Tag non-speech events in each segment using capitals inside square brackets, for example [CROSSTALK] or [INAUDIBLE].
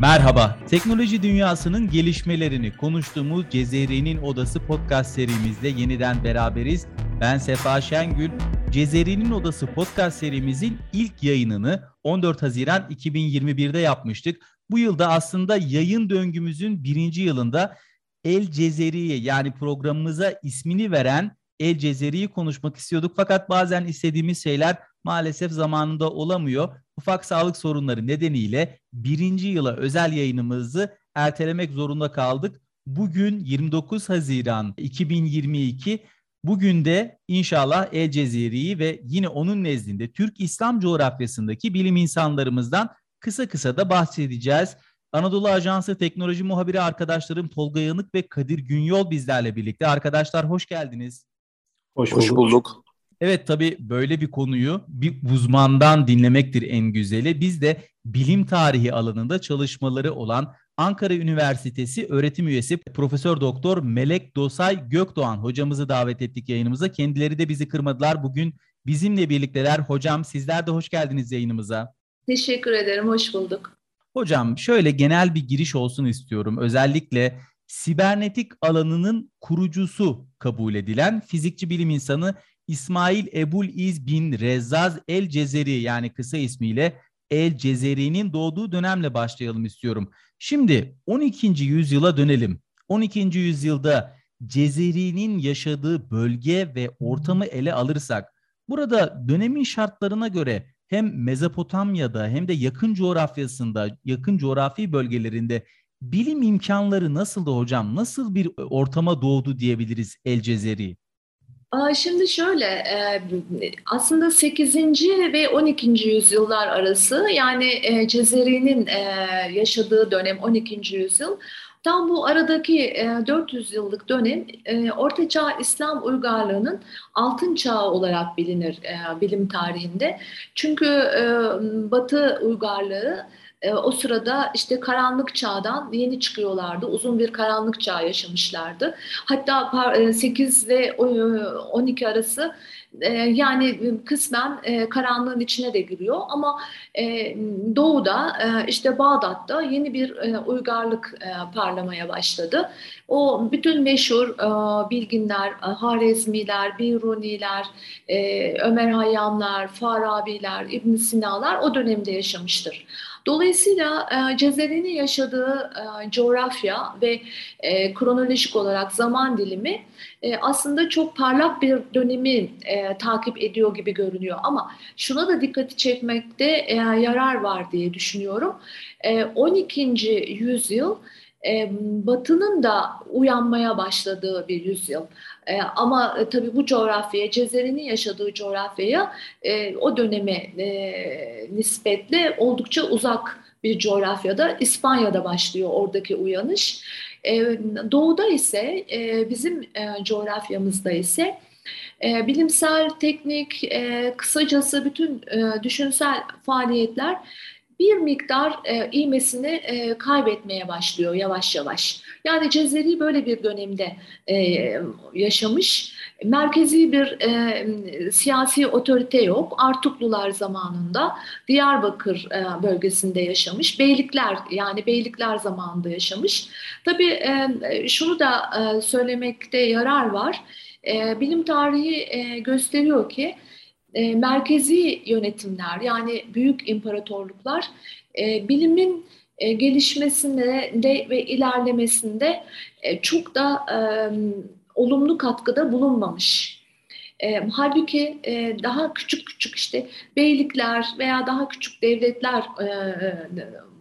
Merhaba, teknoloji dünyasının gelişmelerini konuştuğumuz Cezeri'nin Odası podcast serimizde yeniden beraberiz. Ben Sefa Şengül. Cezeri'nin Odası podcast serimizin ilk yayınını 14 Haziran 2021'de yapmıştık. Bu yılda aslında yayın döngümüzün birinci yılında El Cezeri'ye yani programımıza ismini veren El Cezeri'yi konuşmak istiyorduk. Fakat bazen istediğimiz şeyler maalesef zamanında olamıyor. Ufak sağlık sorunları nedeniyle birinci yıla özel yayınımızı ertelemek zorunda kaldık. Bugün 29 Haziran 2022 Bugün de inşallah El Cezeri'yi ve yine onun nezdinde Türk İslam coğrafyasındaki bilim insanlarımızdan kısa kısa da bahsedeceğiz. Anadolu Ajansı teknoloji muhabiri arkadaşlarım Tolga Yanık ve Kadir Günyol bizlerle birlikte. Arkadaşlar hoş geldiniz. Hoş bulduk. Hoş bulduk. Evet tabii böyle bir konuyu bir uzmandan dinlemektir en güzeli. Biz de bilim tarihi alanında çalışmaları olan Ankara Üniversitesi öğretim üyesi Profesör Doktor Melek Dosay Gökdoğan hocamızı davet ettik yayınımıza. Kendileri de bizi kırmadılar. Bugün bizimle birlikteler. Hocam sizler de hoş geldiniz yayınımıza. Teşekkür ederim, hoş bulduk. Hocam şöyle genel bir giriş olsun istiyorum. Özellikle sibernetik alanının kurucusu kabul edilen fizikçi bilim insanı İsmail Ebul İz bin Rezzaz El Cezeri yani kısa ismiyle El Cezeri'nin doğduğu dönemle başlayalım istiyorum. Şimdi 12. yüzyıla dönelim. 12. yüzyılda Cezeri'nin yaşadığı bölge ve ortamı ele alırsak burada dönemin şartlarına göre hem Mezopotamya'da hem de yakın coğrafyasında, yakın coğrafi bölgelerinde bilim imkanları nasıldı hocam? Nasıl bir ortama doğdu diyebiliriz El Cezeri? Şimdi şöyle aslında 8. ve 12. yüzyıllar arası yani Cezeri'nin yaşadığı dönem 12. yüzyıl Tam bu aradaki 400 yıllık dönem Orta Çağ İslam uygarlığının altın çağı olarak bilinir bilim tarihinde. Çünkü Batı uygarlığı e, o sırada işte karanlık çağdan yeni çıkıyorlardı. Uzun bir karanlık çağ yaşamışlardı. Hatta 8 e, ve 12 e, arası e, yani kısmen e, karanlığın içine de giriyor ama e, doğuda e, işte Bağdat'ta yeni bir e, uygarlık e, parlamaya başladı. O bütün meşhur e, bilginler, e, Harezmiler, Biruniler, e, Ömer Hayyamlar, Farabiler, İbn Sina'lar o dönemde yaşamıştır. Dolayısıyla e, Cezeri'nin yaşadığı e, coğrafya ve e, kronolojik olarak zaman dilimi e, aslında çok parlak bir dönemi e, takip ediyor gibi görünüyor. Ama şuna da dikkati çekmekte e, yarar var diye düşünüyorum. E, 12. yüzyıl e, Batı'nın da uyanmaya başladığı bir yüzyıl. E, ama e, tabii bu coğrafyaya, Cezeri'nin yaşadığı coğrafyaya e, o döneme e, nispetle oldukça uzak bir coğrafyada İspanya'da başlıyor oradaki uyanış. Doğuda ise bizim coğrafyamızda ise bilimsel, teknik, kısacası bütün düşünsel faaliyetler bir miktar e, iğmesini e, kaybetmeye başlıyor yavaş yavaş. Yani Cezeri böyle bir dönemde e, yaşamış. Merkezi bir e, siyasi otorite yok. Artuklular zamanında Diyarbakır e, bölgesinde yaşamış. Beylikler yani beylikler zamanında yaşamış. Tabii e, şunu da e, söylemekte yarar var. E, bilim tarihi e, gösteriyor ki e, merkezi yönetimler yani büyük imparatorluklar e, bilimin e, gelişmesinde de ve ilerlemesinde e, çok da e, olumlu katkıda bulunmamış. E, halbuki e, daha küçük küçük işte beylikler veya daha küçük devletler e,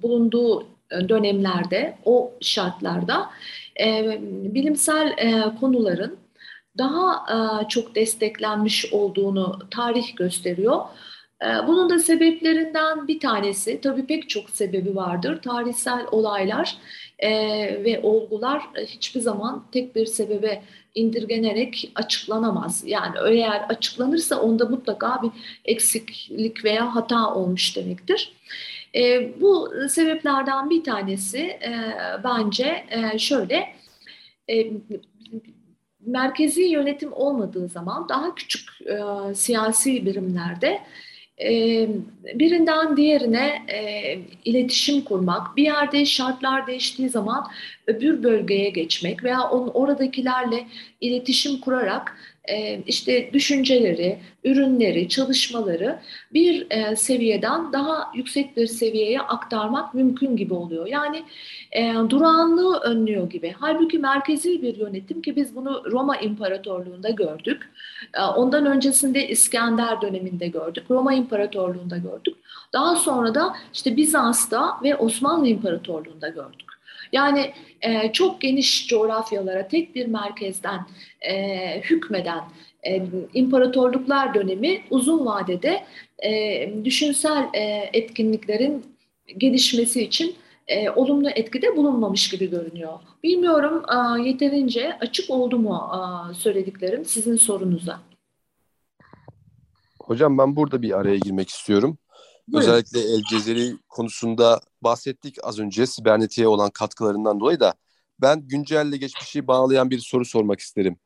bulunduğu dönemlerde, o şartlarda e, bilimsel e, konuların daha e, çok desteklenmiş olduğunu tarih gösteriyor. E, bunun da sebeplerinden bir tanesi, tabii pek çok sebebi vardır. Tarihsel olaylar e, ve olgular hiçbir zaman tek bir sebebe indirgenerek açıklanamaz. Yani eğer açıklanırsa onda mutlaka bir eksiklik veya hata olmuş demektir. Bu sebeplerden bir tanesi bence şöyle, merkezi yönetim olmadığı zaman daha küçük e, siyasi birimlerde birinden diğerine iletişim kurmak, bir yerde şartlar değiştiği zaman öbür bölgeye geçmek veya onun oradakilerle iletişim kurarak e, işte düşünceleri, ürünleri, çalışmaları bir e, seviyeden daha yüksek bir seviyeye aktarmak mümkün gibi oluyor. Yani e, durağanlığı önlüyor gibi. Halbuki merkezi bir yönetim ki biz bunu Roma İmparatorluğu'nda gördük. Ondan öncesinde İskender döneminde gördük. Roma İmparatorluğu'nda gördük. Daha sonra da işte Bizans'ta ve Osmanlı İmparatorluğu'nda gördük. Yani e, çok geniş coğrafyalara tek bir merkezden e, hükmeden e, imparatorluklar dönemi uzun vadede e, düşünsel e, etkinliklerin gelişmesi için e, olumlu etkide bulunmamış gibi görünüyor. Bilmiyorum e, yeterince açık oldu mu e, söylediklerim sizin sorunuza? Hocam ben burada bir araya girmek istiyorum. Buyurun. Özellikle El Cezeri konusunda bahsettik az önce sibernetiğe olan katkılarından dolayı da ben güncelle geçmişi bağlayan bir soru sormak isterim.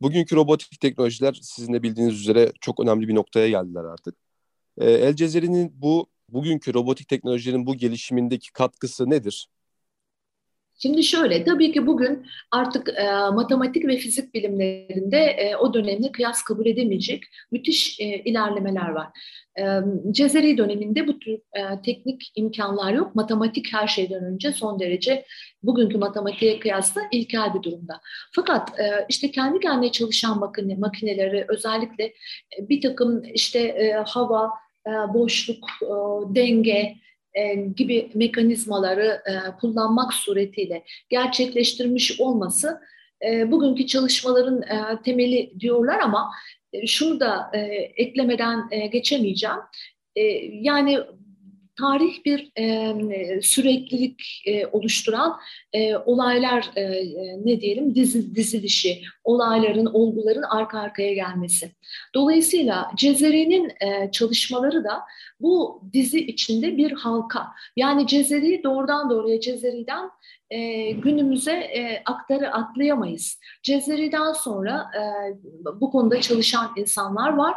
Bugünkü robotik teknolojiler sizin de bildiğiniz üzere çok önemli bir noktaya geldiler artık. Ee, El Cezeri'nin bu bugünkü robotik teknolojilerin bu gelişimindeki katkısı nedir? Şimdi şöyle, tabii ki bugün artık e, matematik ve fizik bilimlerinde e, o dönemde kıyas kabul edemeyecek müthiş e, ilerlemeler var. E, Cezeri döneminde bu tür e, teknik imkanlar yok. Matematik her şeyden önce son derece bugünkü matematiğe kıyasla ilkel bir durumda. Fakat e, işte kendi kendine çalışan makine, makineleri özellikle e, bir takım işte e, hava, e, boşluk, e, denge, e, gibi mekanizmaları e, kullanmak suretiyle gerçekleştirmiş olması e, bugünkü çalışmaların temeli diyorlar ama şunu da eklemeden geçemeyeceğim. Yani tarih bir e, süreklilik e, oluşturan e, olaylar e, ne diyelim dizi, dizilişi, olayların, olguların arka arkaya gelmesi. Dolayısıyla Cezeri'nin e, çalışmaları da bu dizi içinde bir halka. Yani Cezeri doğrudan doğruya Cezeri'den e, günümüze e, aktarı atlayamayız. Cezeri'den sonra e, bu konuda çalışan insanlar var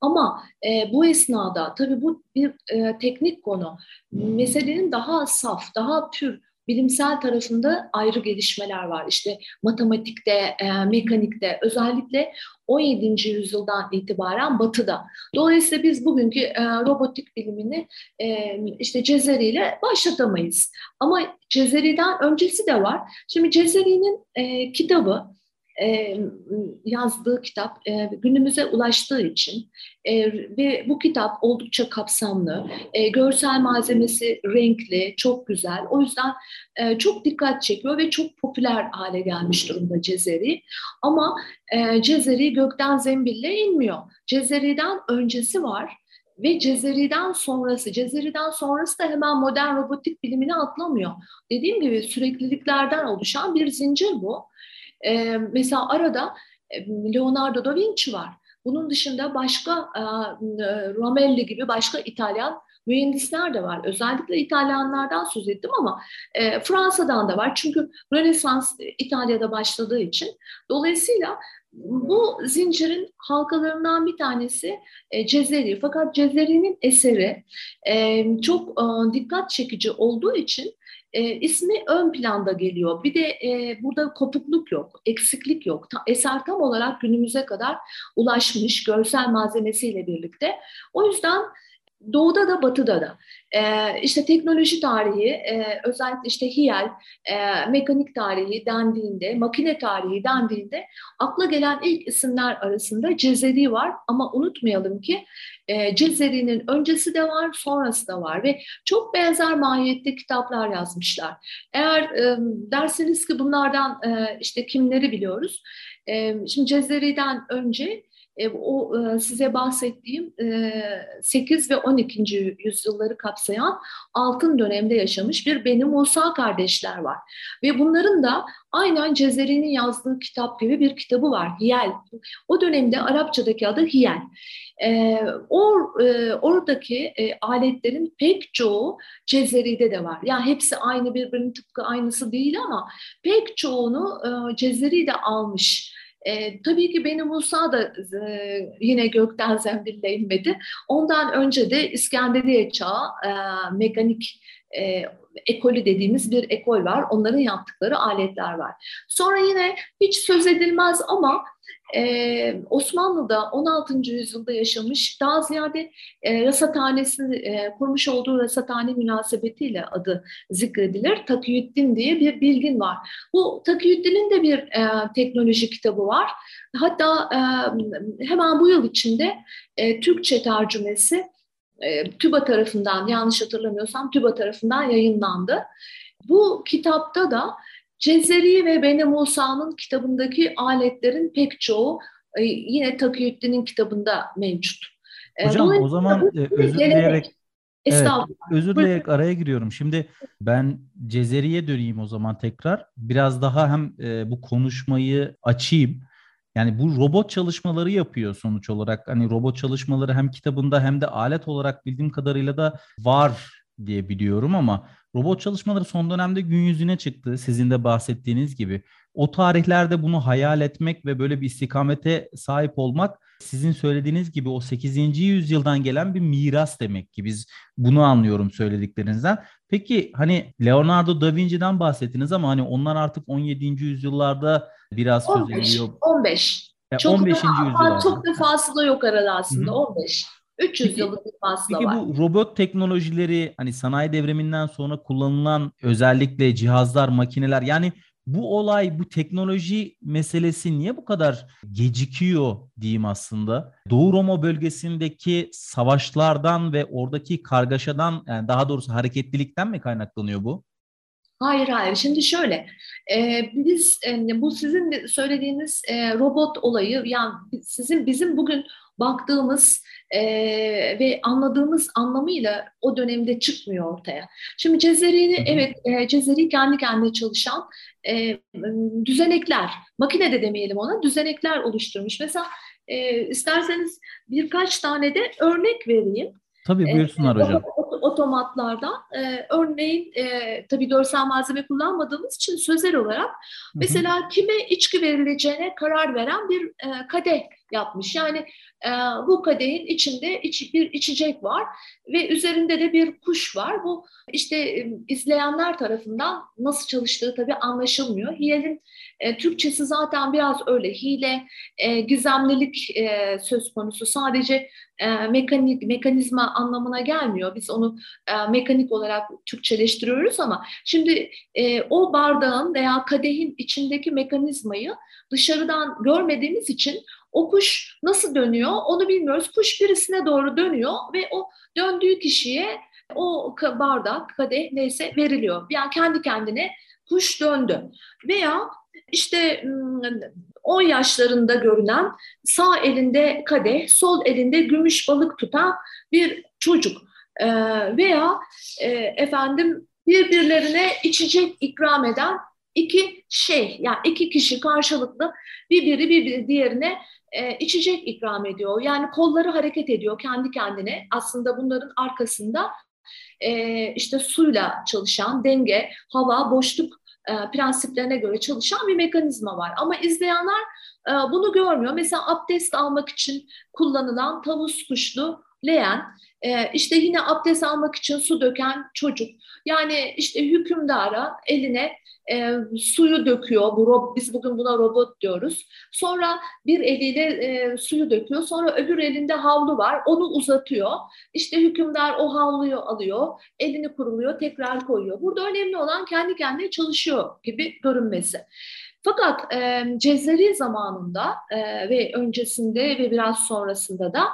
ama e, bu esnada tabii bu bir e, teknik konu. Meselenin daha saf, daha pür, bilimsel tarafında ayrı gelişmeler var. İşte matematikte, e, mekanikte özellikle 17. yüzyıldan itibaren batıda. Dolayısıyla biz bugünkü e, robotik bilimini e, işte Cezeri ile başlatamayız. Ama Cezeri'den öncesi de var. Şimdi Cezeri'nin e, kitabı e, yazdığı kitap e, günümüze ulaştığı için e, ve bu kitap oldukça kapsamlı, e, görsel malzemesi renkli, çok güzel. O yüzden e, çok dikkat çekiyor ve çok popüler hale gelmiş durumda Cezeri. Ama e, Cezeri gökten zembille inmiyor. Cezeri'den öncesi var ve Cezeri'den sonrası, Cezeri'den sonrası da hemen modern robotik bilimine atlamıyor. Dediğim gibi sürekliliklerden oluşan bir zincir bu. E, mesela arada Leonardo da Vinci var. Bunun dışında başka e, Romelli gibi başka İtalyan mühendisler de var. Özellikle İtalyanlardan söz ettim ama e, Fransa'dan da var. Çünkü Rönesans İtalya'da başladığı için. Dolayısıyla bu zincirin halkalarından bir tanesi e, Cezeri. Fakat Cezeri'nin eseri e, çok e, dikkat çekici olduğu için e, ismi ön planda geliyor. Bir de e, burada kopukluk yok, eksiklik yok. Ta, eser tam olarak günümüze kadar ulaşmış görsel malzemesiyle birlikte. O yüzden Doğuda da batıda da. Ee, işte teknoloji tarihi, e, özellikle işte hiyel, e, mekanik tarihi dendiğinde, makine tarihi dendiğinde akla gelen ilk isimler arasında Cezeri var. Ama unutmayalım ki e, Cezeri'nin öncesi de var, sonrası da var ve çok benzer mahiyette kitaplar yazmışlar. Eğer e, derseniz ki bunlardan e, işte kimleri biliyoruz? E, şimdi Cezeri'den önce e, o e, size bahsettiğim 8 e, ve 12. yüzyılları kapsayan altın dönemde yaşamış bir Beni Musa kardeşler var. Ve bunların da aynen Cezeri'nin yazdığı kitap gibi bir kitabı var, Hiyel. O dönemde Arapçadaki adı Hiyel. or, oradaki aletlerin pek çoğu Cezeri'de de var. Yani hepsi aynı birbirinin tıpkı aynısı değil ama pek çoğunu Cezeri de almış E, tabii ki Beni Musa da e, yine gökten [LAUGHS] zembille inmedi. Ondan önce de İskenderiye çağı e, mekanik e, ekolü dediğimiz bir ekol var. Onların yaptıkları aletler var. Sonra yine hiç söz edilmez ama ee, Osmanlı'da 16. yüzyılda yaşamış daha ziyade e, rasathanesini e, kurmuş olduğu rasathane münasebetiyle adı zikredilir. Takiyüddin diye bir bilgin var. Bu Takiyüddin'in de bir e, teknoloji kitabı var. Hatta e, hemen bu yıl içinde e, Türkçe tercümesi e, TÜBA tarafından yanlış hatırlamıyorsam TÜBA tarafından yayınlandı. Bu kitapta da Cezeri ve Beni Musa'nın kitabındaki aletlerin pek çoğu e, yine Takiyüddin'in kitabında mevcut. E, Hocam o zaman e, özür dileyerek Evet, özür dileyerek araya giriyorum. Şimdi ben Cezeri'ye döneyim o zaman tekrar. Biraz daha hem e, bu konuşmayı açayım. Yani bu robot çalışmaları yapıyor sonuç olarak. Hani robot çalışmaları hem kitabında hem de alet olarak bildiğim kadarıyla da var diye biliyorum ama robot çalışmaları son dönemde gün yüzüne çıktı. Sizin de bahsettiğiniz gibi. O tarihlerde bunu hayal etmek ve böyle bir istikamete sahip olmak sizin söylediğiniz gibi o 8. yüzyıldan gelen bir miras demek ki biz bunu anlıyorum söylediklerinizden. Peki hani Leonardo da Vinci'den bahsettiniz ama hani onlar artık 17. yüzyıllarda biraz 15, söz ediliyor. 15. Çok 15. yüzyılda. Çok da fazla yok arada aslında Hı-hı. 15. 300 yıllık bir fasla peki var. Peki bu robot teknolojileri hani sanayi devriminden sonra kullanılan özellikle cihazlar, makineler yani bu olay, bu teknoloji meselesi niye bu kadar gecikiyor diyeyim aslında? Doğu Roma bölgesindeki savaşlardan ve oradaki kargaşadan yani daha doğrusu hareketlilikten mi kaynaklanıyor bu? Hayır hayır. Şimdi şöyle, e, biz e, bu sizin söylediğiniz e, robot olayı, yani sizin bizim bugün baktığımız e, ve anladığımız anlamıyla o dönemde çıkmıyor ortaya. Şimdi Cezeri'ni evet e, Cezeri kendi kendine çalışan e, düzenekler, makine de demeyelim ona, düzenekler oluşturmuş. Mesela e, isterseniz birkaç tane de örnek vereyim. Tabii buyursunlar e, hocam. Otomatlardan. E, örneğin e, tabii görsel malzeme kullanmadığımız için sözel olarak Hı-hı. mesela kime içki verileceğine karar veren bir e, kadeh yapmış. Yani e, bu kadehin içinde iç, bir içecek var ve üzerinde de bir kuş var. Bu işte e, izleyenler tarafından nasıl çalıştığı tabii anlaşılmıyor. Hile'nin e, Türkçesi zaten biraz öyle. Hile, e, gizemlilik e, söz konusu. Sadece e, mekanik, mekanizma anlamına gelmiyor. Biz onu e, mekanik olarak Türkçeleştiriyoruz ama şimdi e, o bardağın veya kadehin içindeki mekanizmayı dışarıdan görmediğimiz için o kuş nasıl dönüyor onu bilmiyoruz. Kuş birisine doğru dönüyor ve o döndüğü kişiye o bardak, kadeh neyse veriliyor. Yani kendi kendine kuş döndü. Veya işte 10 yaşlarında görünen sağ elinde kadeh, sol elinde gümüş balık tutan bir çocuk veya efendim birbirlerine içecek ikram eden iki şey yani iki kişi karşılıklı birbiri bir diğerine e, içecek ikram ediyor. Yani kolları hareket ediyor kendi kendine. Aslında bunların arkasında e, işte suyla çalışan denge, hava, boşluk e, prensiplerine göre çalışan bir mekanizma var. Ama izleyenler e, bunu görmüyor. Mesela abdest almak için kullanılan tavus kuşlu leğen, e, işte yine abdest almak için su döken çocuk. Yani işte hükümdara eline e, suyu döküyor. Bu rob, biz bugün buna robot diyoruz. Sonra bir eliyle e, suyu döküyor. Sonra öbür elinde havlu var. Onu uzatıyor. İşte hükümdar o havluyu alıyor. Elini kuruluyor. Tekrar koyuyor. Burada önemli olan kendi kendine çalışıyor gibi görünmesi. Fakat e, Cezeri zamanında e, ve öncesinde ve biraz sonrasında da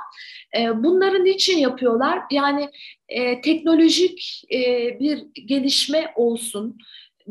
e, bunları niçin yapıyorlar? Yani e, teknolojik e, bir gelişme olsun,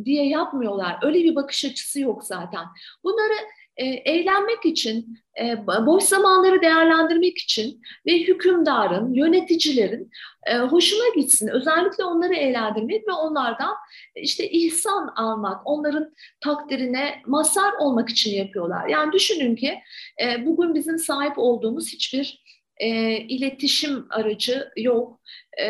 diye yapmıyorlar. Öyle bir bakış açısı yok zaten. Bunları e, eğlenmek için, e, boş zamanları değerlendirmek için ve hükümdarın, yöneticilerin e, hoşuna gitsin. Özellikle onları eğlendirmek ve onlardan işte ihsan almak, onların takdirine mazhar olmak için yapıyorlar. Yani düşünün ki e, bugün bizim sahip olduğumuz hiçbir e, iletişim aracı yok, e,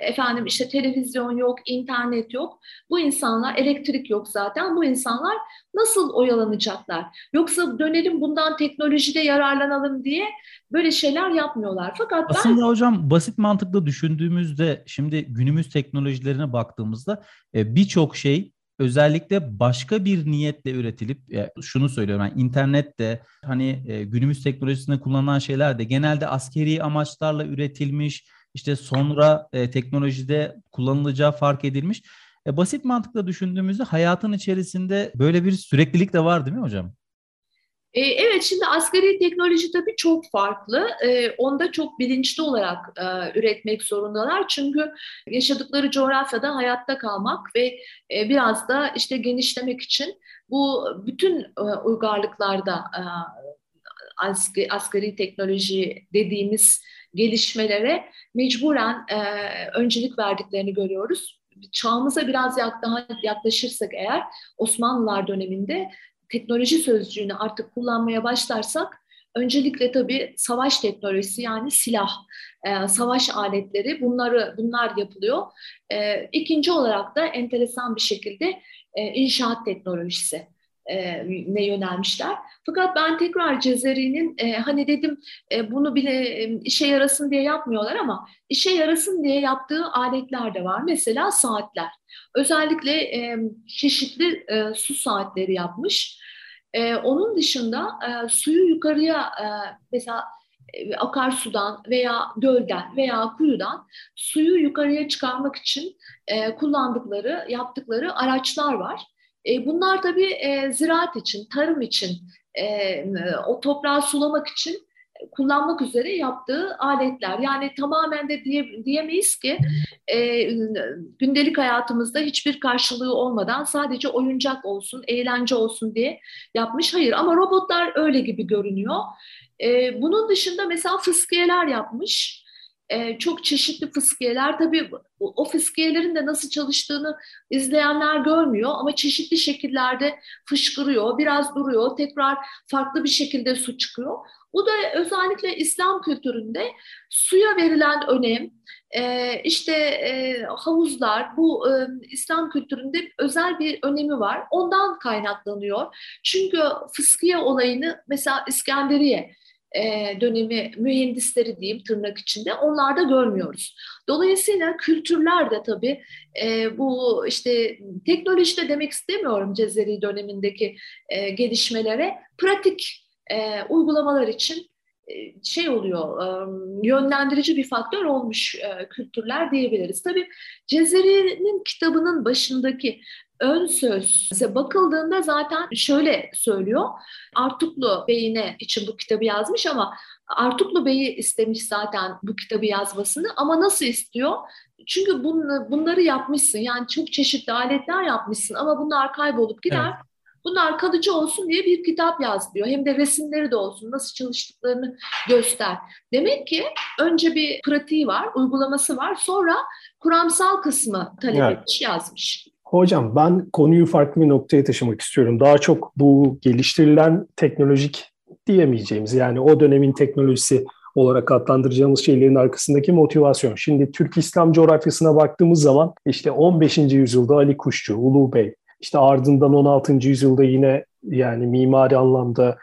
efendim işte televizyon yok, internet yok. Bu insanlar, elektrik yok zaten, bu insanlar nasıl oyalanacaklar? Yoksa dönelim bundan teknolojide yararlanalım diye böyle şeyler yapmıyorlar. Fakat Aslında ben... hocam basit mantıkla düşündüğümüzde şimdi günümüz teknolojilerine baktığımızda e, birçok şey özellikle başka bir niyetle üretilip e, şunu söylüyorum yani internette hani e, günümüz teknolojisinde kullanılan şeyler de genelde askeri amaçlarla üretilmiş işte sonra e, teknolojide kullanılacağı fark edilmiş. E, basit mantıkla düşündüğümüzde hayatın içerisinde böyle bir süreklilik de var değil mi hocam? E, evet, şimdi askeri teknoloji tabii çok farklı. E, onda çok bilinçli olarak e, üretmek zorundalar. Çünkü yaşadıkları coğrafyada hayatta kalmak ve e, biraz da işte genişlemek için bu bütün e, uygarlıklarda e, askeri teknoloji dediğimiz gelişmelere mecburen öncelik verdiklerini görüyoruz. Çağımıza biraz daha yaklaşırsak eğer Osmanlılar döneminde teknoloji sözcüğünü artık kullanmaya başlarsak öncelikle tabii savaş teknolojisi yani silah, e, savaş aletleri bunları bunlar yapılıyor. E, ikinci olarak da enteresan bir şekilde e, inşaat teknolojisi e, ne yönelmişler. Fakat ben tekrar Cezeri'nin e, hani dedim e, bunu bile e, işe yarasın diye yapmıyorlar ama işe yarasın diye yaptığı aletler de var. Mesela saatler. Özellikle e, çeşitli e, su saatleri yapmış. E, onun dışında e, suyu yukarıya e, mesela e, akarsudan veya gölden veya kuyudan suyu yukarıya çıkarmak için e, kullandıkları, yaptıkları araçlar var. E, bunlar tabii e, ziraat için, tarım için, e, o toprağı sulamak için kullanmak üzere yaptığı aletler. Yani tamamen de diye, diyemeyiz ki e, gündelik hayatımızda hiçbir karşılığı olmadan sadece oyuncak olsun, eğlence olsun diye yapmış. Hayır ama robotlar öyle gibi görünüyor. E, bunun dışında mesela fıskiyeler yapmış. E, çok çeşitli fıskiyeler. Tabii o fıskiyelerin de nasıl çalıştığını izleyenler görmüyor ama çeşitli şekillerde fışkırıyor, biraz duruyor, tekrar farklı bir şekilde su çıkıyor. Bu da özellikle İslam kültüründe suya verilen önem, e, işte e, havuzlar, bu İslam kültüründe özel bir önemi var. Ondan kaynaklanıyor. Çünkü fıskiye olayını mesela İskenderiye e, dönemi mühendisleri diyeyim tırnak içinde onlarda görmüyoruz. Dolayısıyla kültürler de tabii e, bu işte teknoloji de demek istemiyorum Cezeri dönemindeki e, gelişmelere pratik e, uygulamalar için e, şey oluyor, e, yönlendirici bir faktör olmuş e, kültürler diyebiliriz. Tabii Cezeri'nin kitabının başındaki ön söze bakıldığında zaten şöyle söylüyor. Artuklu Bey'ine için bu kitabı yazmış ama Artuklu Bey'i istemiş zaten bu kitabı yazmasını ama nasıl istiyor? Çünkü bunları yapmışsın yani çok çeşitli aletler yapmışsın ama bunlar kaybolup gider. Evet. Bunlar kalıcı olsun diye bir kitap yaz diyor. Hem de resimleri de olsun, nasıl çalıştıklarını göster. Demek ki önce bir pratiği var, uygulaması var. Sonra kuramsal kısmı talep evet. etmiş, yazmış. Hocam ben konuyu farklı bir noktaya taşımak istiyorum. Daha çok bu geliştirilen teknolojik diyemeyeceğimiz yani o dönemin teknolojisi olarak adlandıracağımız şeylerin arkasındaki motivasyon. Şimdi Türk İslam coğrafyasına baktığımız zaman işte 15. yüzyılda Ali Kuşçu, Ulu Bey, işte ardından 16. yüzyılda yine yani mimari anlamda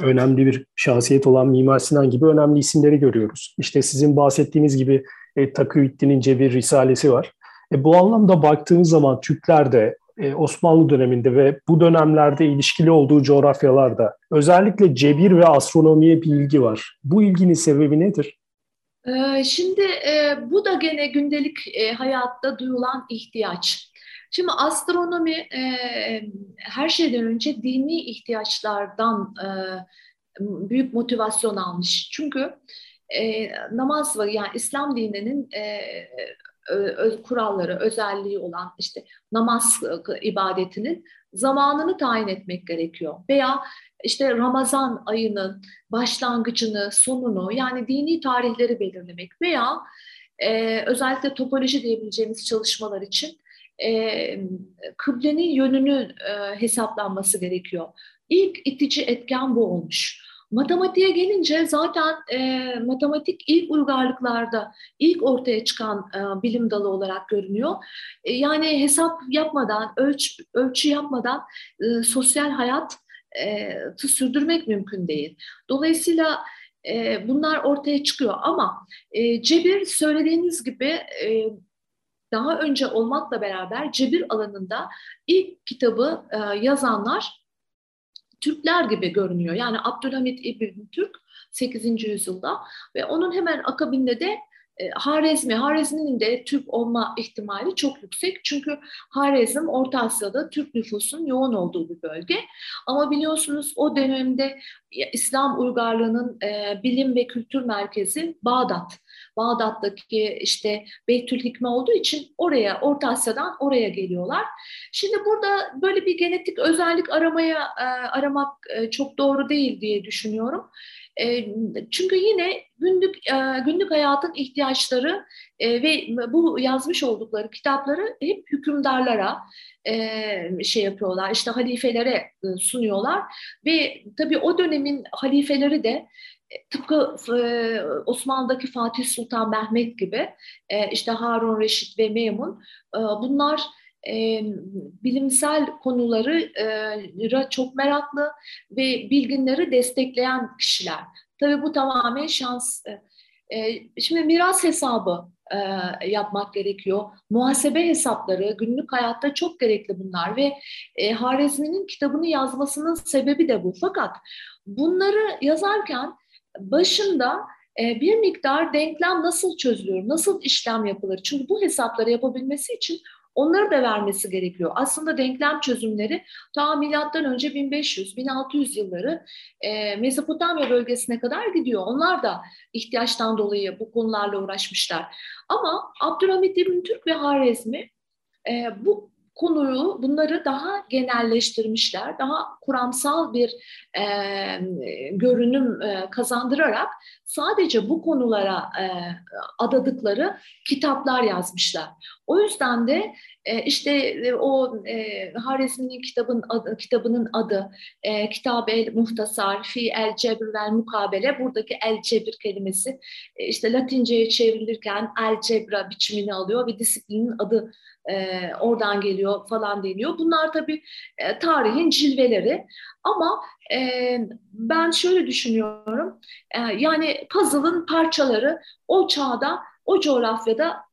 önemli bir şahsiyet olan Mimar Sinan gibi önemli isimleri görüyoruz. İşte sizin bahsettiğiniz gibi e, Takıyüddin'in Cebir Risalesi var. E, bu anlamda baktığınız zaman Türkler de e, Osmanlı döneminde ve bu dönemlerde ilişkili olduğu coğrafyalarda özellikle cebir ve astronomiye bir ilgi var. Bu ilginin sebebi nedir? Ee, şimdi e, bu da gene gündelik e, hayatta duyulan ihtiyaç. Şimdi astronomi e, her şeyden önce dini ihtiyaçlardan e, büyük motivasyon almış. Çünkü e, namaz var yani İslam dininin e, ö, kuralları, özelliği olan işte namaz ibadetinin zamanını tayin etmek gerekiyor. Veya işte Ramazan ayının başlangıcını, sonunu yani dini tarihleri belirlemek veya e, özellikle topoloji diyebileceğimiz çalışmalar için e, kıblenin yönünü e, hesaplanması gerekiyor. İlk itici etken bu olmuş. Matematiğe gelince zaten e, matematik ilk uygarlıklarda ilk ortaya çıkan e, bilim dalı olarak görünüyor. E, yani hesap yapmadan, ölç, ölçü yapmadan e, sosyal hayat e, sürdürmek mümkün değil. Dolayısıyla e, bunlar ortaya çıkıyor ama e, cebir söylediğiniz gibi e, daha önce olmakla beraber cebir alanında ilk kitabı e, yazanlar Türkler gibi görünüyor. Yani Abdülhamit İbn Türk 8. yüzyılda ve onun hemen akabinde de e, Harezmi, Harezmi'nin de Türk olma ihtimali çok yüksek. Çünkü Harezm Orta Asya'da Türk nüfusun yoğun olduğu bir bölge. Ama biliyorsunuz o dönemde İslam uygarlığının e, bilim ve kültür merkezi Bağdat. Bağdat'taki işte Beytül Hikme olduğu için oraya, Orta Asya'dan oraya geliyorlar. Şimdi burada böyle bir genetik özellik aramaya e, aramak e, çok doğru değil diye düşünüyorum. E, çünkü yine günlük günlük hayatın ihtiyaçları ve bu yazmış oldukları kitapları hep hükümdarlara şey yapıyorlar, işte halifelere sunuyorlar ve tabii o dönemin halifeleri de tıpkı Osmanlı'daki Fatih Sultan Mehmet gibi işte Harun Reşit ve Memun bunlar bilimsel konuları e, çok meraklı ve bilginleri destekleyen kişiler. Tabii bu tamamen şans. Şimdi miras hesabı yapmak gerekiyor. Muhasebe hesapları günlük hayatta çok gerekli bunlar ve e, Harezmi'nin kitabını yazmasının sebebi de bu. Fakat bunları yazarken başında e, bir miktar denklem nasıl çözülür, nasıl işlem yapılır? Çünkü bu hesapları yapabilmesi için Onları da vermesi gerekiyor. Aslında denklem çözümleri ta milattan önce 1500-1600 yılları e, Mezopotamya bölgesine kadar gidiyor. Onlar da ihtiyaçtan dolayı bu konularla uğraşmışlar. Ama Abdülhamit İbn Türk ve Harezmi e, bu konuyu, bunları daha genelleştirmişler, daha kuramsal bir e, görünüm e, kazandırarak sadece bu konulara e, adadıkları kitaplar yazmışlar. O yüzden de e, işte e, o e, Harizmi'nin kitabın adı, kitabının adı e, Kitab el Muhtasar fi el Cebr vel Mukabele buradaki el Cebir kelimesi e, işte Latinceye çevrilirken el Cebra biçimini alıyor ve disiplinin adı e, oradan geliyor falan deniyor. Bunlar tabii e, tarihin cilveleri ama e, ben şöyle düşünüyorum e, yani puzzle'ın parçaları o çağda o coğrafyada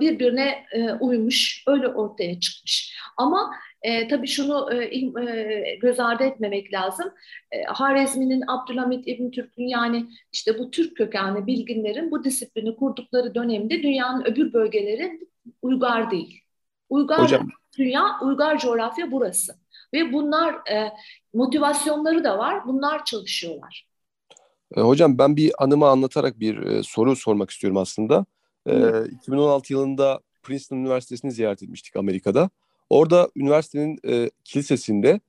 birbirine e, uymuş, öyle ortaya çıkmış. Ama e, tabii şunu e, e, göz ardı etmemek lazım. E, Harezmi'nin, Abdülhamit İbn Türk'ün yani işte bu Türk kökenli bilginlerin bu disiplini kurdukları dönemde dünyanın öbür bölgeleri uygar değil. Uygar Hocam. dünya, uygar coğrafya burası. Ve bunlar e, motivasyonları da var. Bunlar çalışıyorlar. E, hocam ben bir anımı anlatarak bir e, soru sormak istiyorum aslında. E, 2016 yılında Princeton Üniversitesi'ni ziyaret etmiştik Amerika'da. Orada üniversitenin e, kilisesinde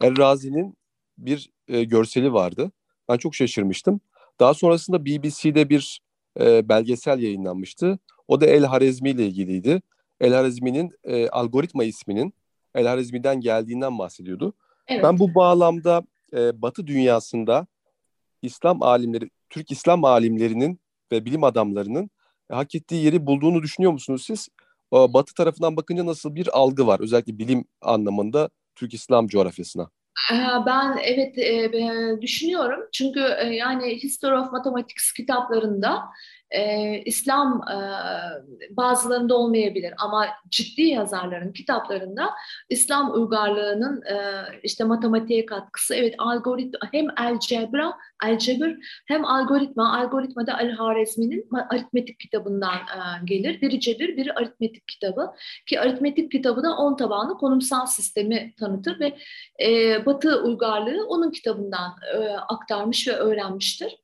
El Razi'nin bir e, görseli vardı. Ben çok şaşırmıştım. Daha sonrasında BBC'de bir e, belgesel yayınlanmıştı. O da El Harezmi ile ilgiliydi. El Harizmi'nin e, algoritma isminin El Harizmi'den geldiğinden bahsediyordu. Evet. Ben bu bağlamda e, Batı dünyasında İslam alimleri, Türk İslam alimlerinin ve bilim adamlarının e, hak ettiği yeri bulduğunu düşünüyor musunuz siz? E, Batı tarafından bakınca nasıl bir algı var özellikle bilim anlamında Türk İslam coğrafyasına? Ee, ben evet e, düşünüyorum çünkü yani History of Mathematics kitaplarında e, İslam e, bazılarında olmayabilir ama ciddi yazarların kitaplarında İslam uygarlığının e, işte matematiğe katkısı evet algoritma hem algebra algebr hem algoritma algoritmada Al Harizmi'nin aritmetik kitabından e, gelir. Biri cebir, biri aritmetik kitabı ki aritmetik kitabı da on tabanlı konumsal sistemi tanıtır ve e, Batı uygarlığı onun kitabından e, aktarmış ve öğrenmiştir.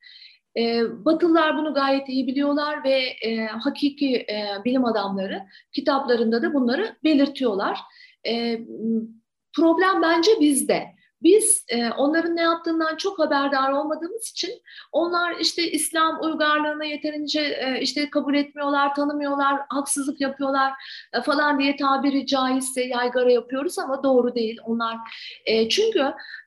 E, Batılılar bunu gayet iyi biliyorlar ve e, hakiki e, bilim adamları kitaplarında da bunları belirtiyorlar. E, problem bence bizde. Biz e, onların ne yaptığından çok haberdar olmadığımız için onlar işte İslam uygarlığını yeterince e, işte kabul etmiyorlar, tanımıyorlar, haksızlık yapıyorlar e, falan diye tabiri caizse yaygara yapıyoruz ama doğru değil. Onlar e, çünkü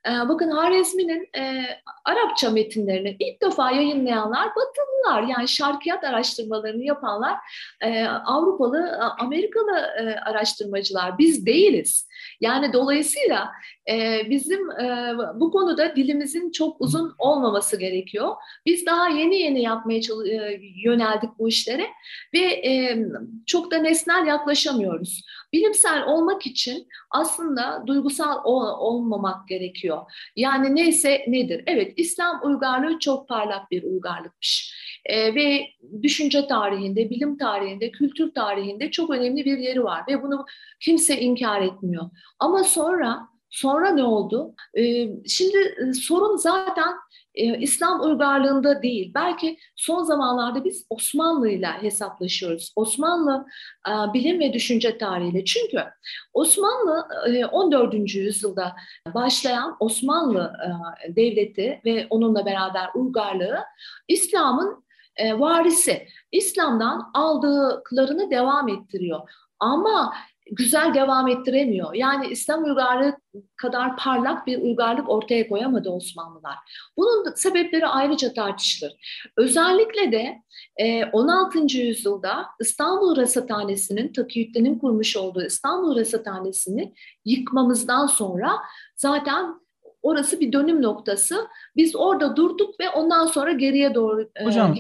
e, bakın Harizmi'nin e, Arapça metinlerini ilk defa yayınlayanlar Batılılar yani şarkiyat araştırmalarını yapanlar e, Avrupalı, Amerikalı e, araştırmacılar. Biz değiliz. Yani dolayısıyla e, bizim e, bu konuda dilimizin çok uzun olmaması gerekiyor. Biz daha yeni yeni yapmaya e, yöneldik bu işlere ve e, çok da nesnel yaklaşamıyoruz. Bilimsel olmak için aslında duygusal ol, olmamak gerekiyor. Yani neyse nedir? Evet İslam uygarlığı çok parlak bir uygarlıkmış. E, ve düşünce tarihinde, bilim tarihinde, kültür tarihinde çok önemli bir yeri var ve bunu kimse inkar etmiyor. Ama sonra sonra ne oldu? Ee, şimdi e, sorun zaten e, İslam uygarlığında değil. Belki son zamanlarda biz Osmanlı ile hesaplaşıyoruz. Osmanlı e, bilim ve düşünce tarihiyle. Çünkü Osmanlı 14. yüzyılda başlayan Osmanlı devleti ve onunla beraber uygarlığı İslam'ın varisi. İslam'dan aldıklarını devam ettiriyor. Ama güzel devam ettiremiyor. Yani İslam uygarlığı kadar parlak bir uygarlık ortaya koyamadı Osmanlılar. Bunun sebepleri ayrıca tartışılır. Özellikle de 16. E, yüzyılda İstanbul Rasathanesi'nin, Takiyüddin'in kurmuş olduğu İstanbul Rasathanesi'ni yıkmamızdan sonra zaten orası bir dönüm noktası. Biz orada durduk ve ondan sonra geriye doğru e, Hocam,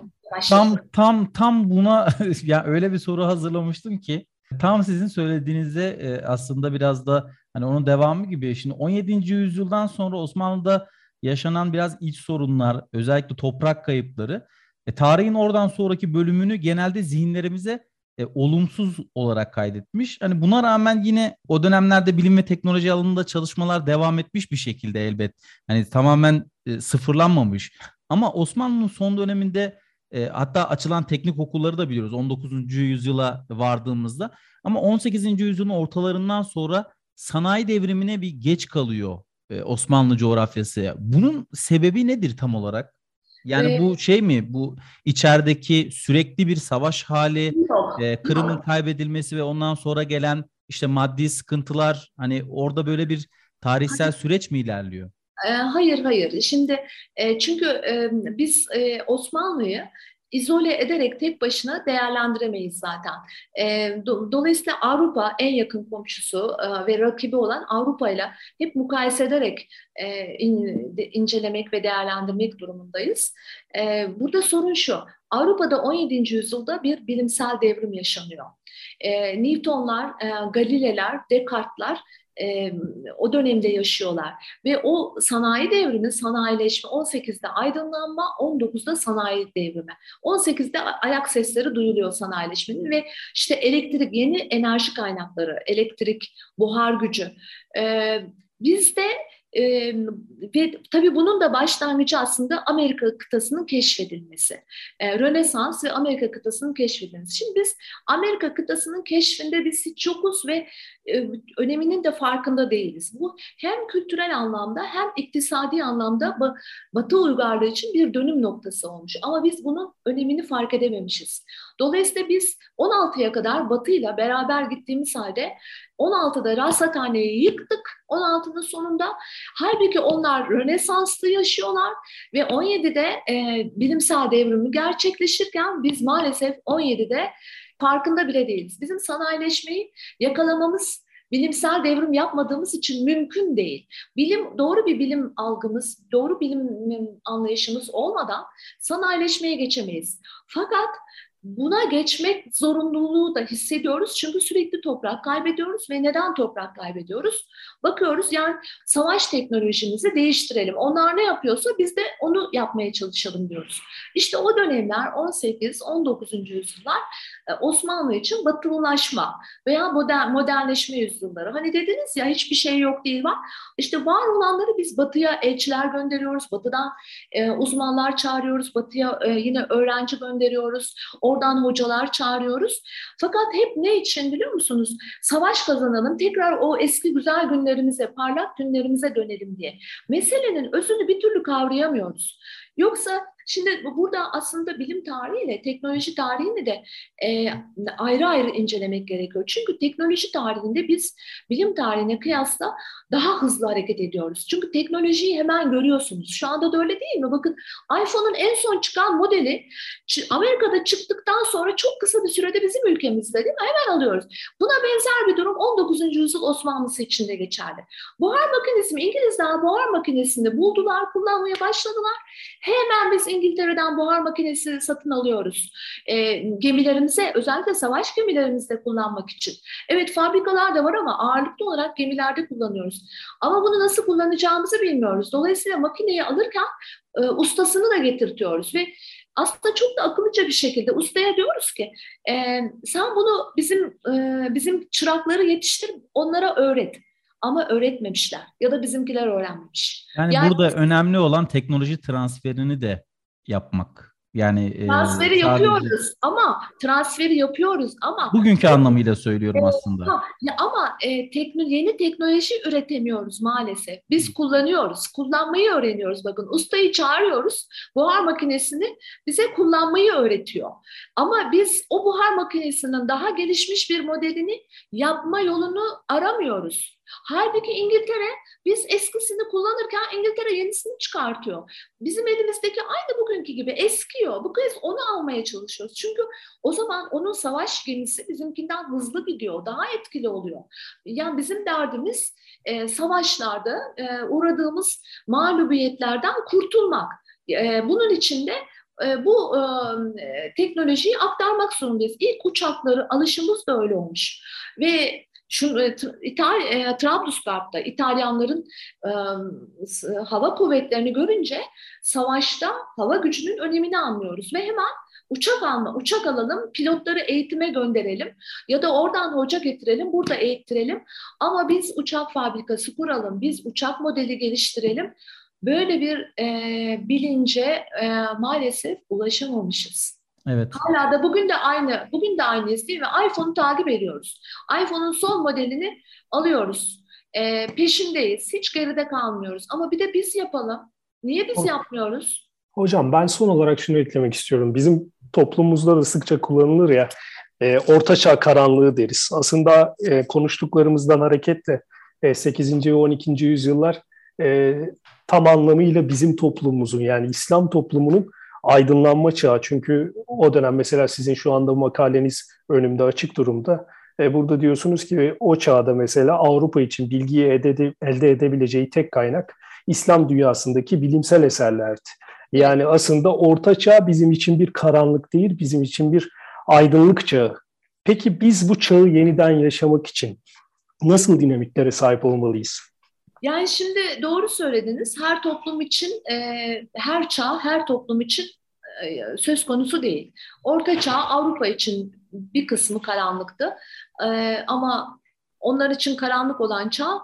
Tam tam tam buna [LAUGHS] ya öyle bir soru hazırlamıştım ki Tam sizin söylediğinizde e, aslında biraz da hani onun devamı gibi. Şimdi 17. yüzyıldan sonra Osmanlı'da yaşanan biraz iç sorunlar, özellikle toprak kayıpları, e, tarihin oradan sonraki bölümünü genelde zihinlerimize e, olumsuz olarak kaydetmiş. Hani buna rağmen yine o dönemlerde bilim ve teknoloji alanında çalışmalar devam etmiş bir şekilde elbet. Hani tamamen e, sıfırlanmamış. Ama Osmanlı'nın son döneminde e, hatta açılan teknik okulları da biliyoruz 19. yüzyıla vardığımızda. Ama 18. yüzyılın ortalarından sonra sanayi devrimine bir geç kalıyor e, Osmanlı coğrafyası. Bunun sebebi nedir tam olarak? Yani ee, bu şey mi? Bu içerideki sürekli bir savaş hali, yok, e, Kırım'ın yok. kaybedilmesi ve ondan sonra gelen işte maddi sıkıntılar hani orada böyle bir tarihsel süreç mi ilerliyor? Hayır hayır. Şimdi çünkü biz Osmanlı'yı izole ederek tek başına değerlendiremeyiz zaten. dolayısıyla Avrupa en yakın komşusu ve rakibi olan Avrupa ile hep mukayese ederek incelemek ve değerlendirmek durumundayız. burada sorun şu, Avrupa'da 17. yüzyılda bir bilimsel devrim yaşanıyor. Newtonlar, Galileler, Descartes'lar e, o dönemde yaşıyorlar. Ve o sanayi devrimi, sanayileşme 18'de aydınlanma, 19'da sanayi devrimi. 18'de ayak sesleri duyuluyor sanayileşmenin ve işte elektrik, yeni enerji kaynakları, elektrik, buhar gücü. E, bizde e, ve tabii bunun da başlangıcı aslında Amerika kıtasının keşfedilmesi. E, Rönesans ve Amerika kıtasının keşfedilmesi. Şimdi biz Amerika kıtasının keşfinde biz hiç yokuz ve e, öneminin de farkında değiliz. Bu hem kültürel anlamda hem iktisadi anlamda Batı uygarlığı için bir dönüm noktası olmuş. Ama biz bunun önemini fark edememişiz. Dolayısıyla biz 16'ya kadar Batı ile beraber gittiğimiz halde 16'da rasathaneyi yıktık. 16'nın sonunda halbuki onlar Rönesans'ta yaşıyorlar ve 17'de e, bilimsel devrimi gerçekleşirken biz maalesef 17'de farkında bile değiliz. Bizim sanayileşmeyi yakalamamız bilimsel devrim yapmadığımız için mümkün değil. Bilim doğru bir bilim algımız, doğru bilim anlayışımız olmadan sanayileşmeye geçemeyiz. Fakat Buna geçmek zorunluluğu da hissediyoruz çünkü sürekli toprak kaybediyoruz ve neden toprak kaybediyoruz? Bakıyoruz yani savaş teknolojimizi değiştirelim. Onlar ne yapıyorsa biz de onu yapmaya çalışalım diyoruz. İşte o dönemler 18-19. yüzyıllar e, Osmanlı için batılılaşma veya modern, modernleşme yüzyılları. Hani dediniz ya hiçbir şey yok değil var. İşte var olanları biz batıya elçiler gönderiyoruz. Batıdan e, uzmanlar çağırıyoruz. Batıya e, yine öğrenci gönderiyoruz. Oradan hocalar çağırıyoruz. Fakat hep ne için biliyor musunuz? Savaş kazanalım. Tekrar o eski güzel günlerimize, parlak günlerimize dönelim diye. Meselenin özünü bir türlü kavrayamıyoruz. Yoksa şimdi burada aslında bilim tarihiyle teknoloji tarihini de e, ayrı ayrı incelemek gerekiyor. Çünkü teknoloji tarihinde biz bilim tarihine kıyasla daha hızlı hareket ediyoruz. Çünkü teknolojiyi hemen görüyorsunuz. Şu anda da öyle değil mi? Bakın iPhone'un en son çıkan modeli Amerika'da çıktıktan sonra çok kısa bir sürede bizim ülkemizde değil mi? Hemen alıyoruz. Buna benzer bir durum 19. yüzyıl Osmanlısı için de geçerli. Buhar makinesi mi? İngilizler buhar makinesini buldular, kullanmaya başladılar. Hemen biz İngiltere'den buhar makinesi satın alıyoruz. E, gemilerimize, özellikle savaş gemilerimizde kullanmak için. Evet fabrikalar da var ama ağırlıklı olarak gemilerde kullanıyoruz. Ama bunu nasıl kullanacağımızı bilmiyoruz. Dolayısıyla makineyi alırken e, ustasını da getirtiyoruz ve aslında çok da akıllıca bir şekilde ustaya diyoruz ki e, sen bunu bizim e, bizim çırakları yetiştir onlara öğret ama öğretmemişler ya da bizimkiler öğrenmemiş. Yani, yani burada önemli olan teknoloji transferini de yapmak. Yani transferi e, yapıyoruz ama transferi yapıyoruz ama bugünkü anlamıyla söylüyorum aslında. Ha, ya ama e, tekno, yeni teknoloji üretemiyoruz maalesef. Biz kullanıyoruz. Kullanmayı öğreniyoruz. Bakın ustayı çağırıyoruz. Buhar makinesini bize kullanmayı öğretiyor. Ama biz o buhar makinesinin daha gelişmiş bir modelini yapma yolunu aramıyoruz. Halbuki İngiltere biz eskisini kullanırken İngiltere yenisini çıkartıyor. Bizim elimizdeki aynı bugünkü gibi eskiyor. Bu kez onu almaya çalışıyoruz. Çünkü o zaman onun savaş gemisi bizimkinden hızlı gidiyor, daha etkili oluyor. Yani bizim derdimiz e, savaşlarda e, uğradığımız mağlubiyetlerden kurtulmak. E, bunun için de e, bu e, teknolojiyi aktarmak zorundayız. İlk uçakları alışımız da öyle olmuş. Ve şu e, İtal e, Trablusgarp'ta İtalyanların e, hava kuvvetlerini görünce savaşta hava gücünün önemini anlıyoruz ve hemen uçak alma, uçak alalım, pilotları eğitime gönderelim ya da oradan hoca getirelim, burada eğittirelim. Ama biz uçak fabrikası kuralım, biz uçak modeli geliştirelim. Böyle bir e, bilince e, maalesef ulaşamamışız. Evet. Hala da bugün de aynı, bugün de aynıyız değil mi? iPhone'u takip ediyoruz. iPhone'un son modelini alıyoruz. E, peşindeyiz. Hiç geride kalmıyoruz. Ama bir de biz yapalım. Niye biz yapmıyoruz? Hocam ben son olarak şunu eklemek istiyorum. Bizim toplumumuzda da sıkça kullanılır ya e, ortaçağ karanlığı deriz. Aslında e, konuştuklarımızdan hareketle e, 8. ve 12. yüzyıllar e, tam anlamıyla bizim toplumumuzun yani İslam toplumunun aydınlanma çağı. Çünkü o dönem mesela sizin şu anda makaleniz önümde açık durumda. E, burada diyorsunuz ki o çağda mesela Avrupa için bilgiyi elde, elde edebileceği tek kaynak İslam dünyasındaki bilimsel eserlerdi. Yani aslında orta çağ bizim için bir karanlık değil, bizim için bir aydınlık çağı. Peki biz bu çağı yeniden yaşamak için nasıl dinamiklere sahip olmalıyız? Yani şimdi doğru söylediniz. Her toplum için, e, her çağ, her toplum için e, söz konusu değil. Orta Çağ Avrupa için bir kısmı karanlıktı. E, ama onlar için karanlık olan çağ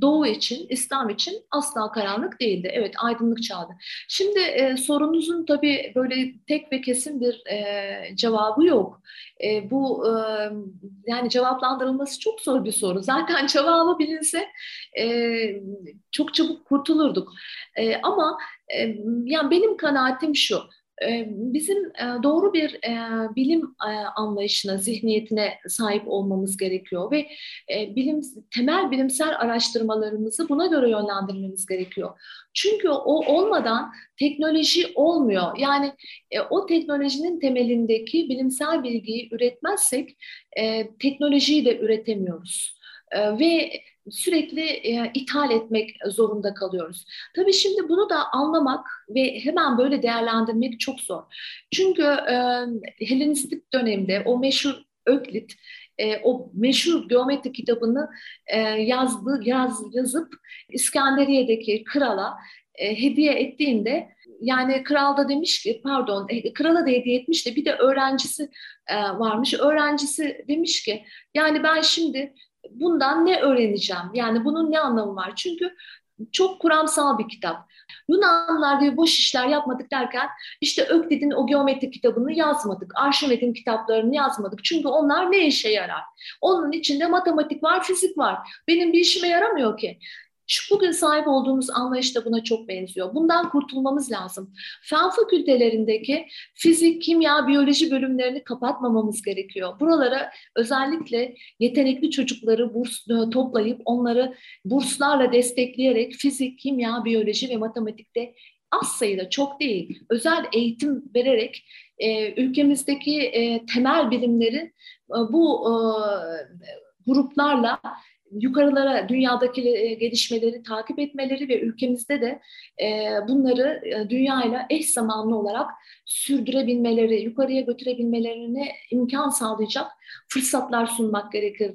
Doğu için, İslam için asla karanlık değildi. Evet, aydınlık çağdı. Şimdi e, sorunuzun tabii böyle tek ve kesin bir e, cevabı yok. E, bu e, yani cevaplandırılması çok zor bir soru. Zaten [LAUGHS] cevabı bilinse e, çok çabuk kurtulurduk. E, ama e, yani benim kanaatim şu bizim doğru bir bilim anlayışına, zihniyetine sahip olmamız gerekiyor ve bilim temel bilimsel araştırmalarımızı buna göre yönlendirmemiz gerekiyor. Çünkü o olmadan teknoloji olmuyor. Yani o teknolojinin temelindeki bilimsel bilgiyi üretmezsek teknolojiyi de üretemiyoruz. Ve sürekli e, ithal etmek zorunda kalıyoruz. Tabii şimdi bunu da anlamak ve hemen böyle değerlendirmek çok zor. Çünkü e, Helenistik dönemde o meşhur Öklit e, o meşhur geometri kitabını e, yazdı, yaz, yazıp İskenderiye'deki krala e, hediye ettiğinde yani kral da demiş ki pardon e, krala da hediye etmiş de bir de öğrencisi e, varmış. Öğrencisi demiş ki yani ben şimdi bundan ne öğreneceğim? Yani bunun ne anlamı var? Çünkü çok kuramsal bir kitap. Yunanlılar gibi boş işler yapmadık derken işte Öklid'in o geometri kitabını yazmadık. Arşimed'in kitaplarını yazmadık. Çünkü onlar ne işe yarar? Onun içinde matematik var, fizik var. Benim bir işime yaramıyor ki. Şu bugün sahip olduğumuz anlayış da buna çok benziyor. Bundan kurtulmamız lazım. Fen fakültelerindeki fizik, kimya, biyoloji bölümlerini kapatmamamız gerekiyor. Buralara özellikle yetenekli çocukları burs e, toplayıp onları burslarla destekleyerek fizik, kimya, biyoloji ve matematikte az sayıda çok değil özel eğitim vererek e, ülkemizdeki e, temel bilimleri e, bu e, gruplarla yukarılara dünyadaki e, gelişmeleri takip etmeleri ve ülkemizde de e, bunları e, dünyayla eş zamanlı olarak sürdürebilmeleri, yukarıya götürebilmelerine imkan sağlayacak fırsatlar sunmak gerekir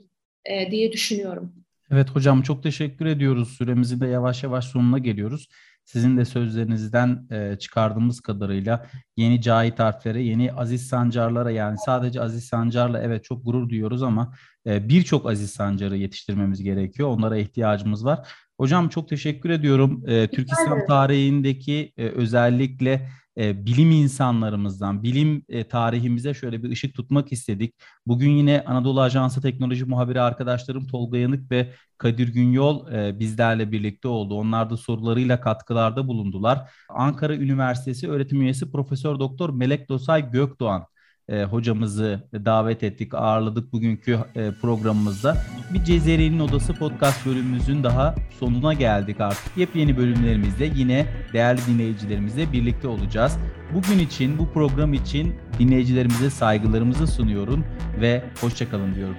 diye düşünüyorum. Evet hocam çok teşekkür ediyoruz. Süremizin de yavaş yavaş sonuna geliyoruz. Sizin de sözlerinizden e, çıkardığımız kadarıyla yeni Cahit harflere, yeni Aziz Sancarlara yani sadece Aziz Sancar'la evet çok gurur duyuyoruz ama e, birçok Aziz Sancar'ı yetiştirmemiz gerekiyor. Onlara ihtiyacımız var. Hocam çok teşekkür ediyorum. E, Türk İslam tarihindeki e, özellikle e, bilim insanlarımızdan, bilim e, tarihimize şöyle bir ışık tutmak istedik. Bugün yine Anadolu Ajansı Teknoloji Muhabiri arkadaşlarım Tolga Yanık ve Kadir Günyol e, bizlerle birlikte oldu. Onlar da sorularıyla katkılarda bulundular. Ankara Üniversitesi öğretim üyesi Profesör Doktor Melek Dosay Gökdoğan e, hocamızı davet ettik, ağırladık bugünkü e, programımızda. Bir Cezeri'nin Odası podcast bölümümüzün daha sonuna geldik artık. Yepyeni bölümlerimizde yine değerli dinleyicilerimizle birlikte olacağız. Bugün için, bu program için dinleyicilerimize saygılarımızı sunuyorum ve hoşçakalın diyorum.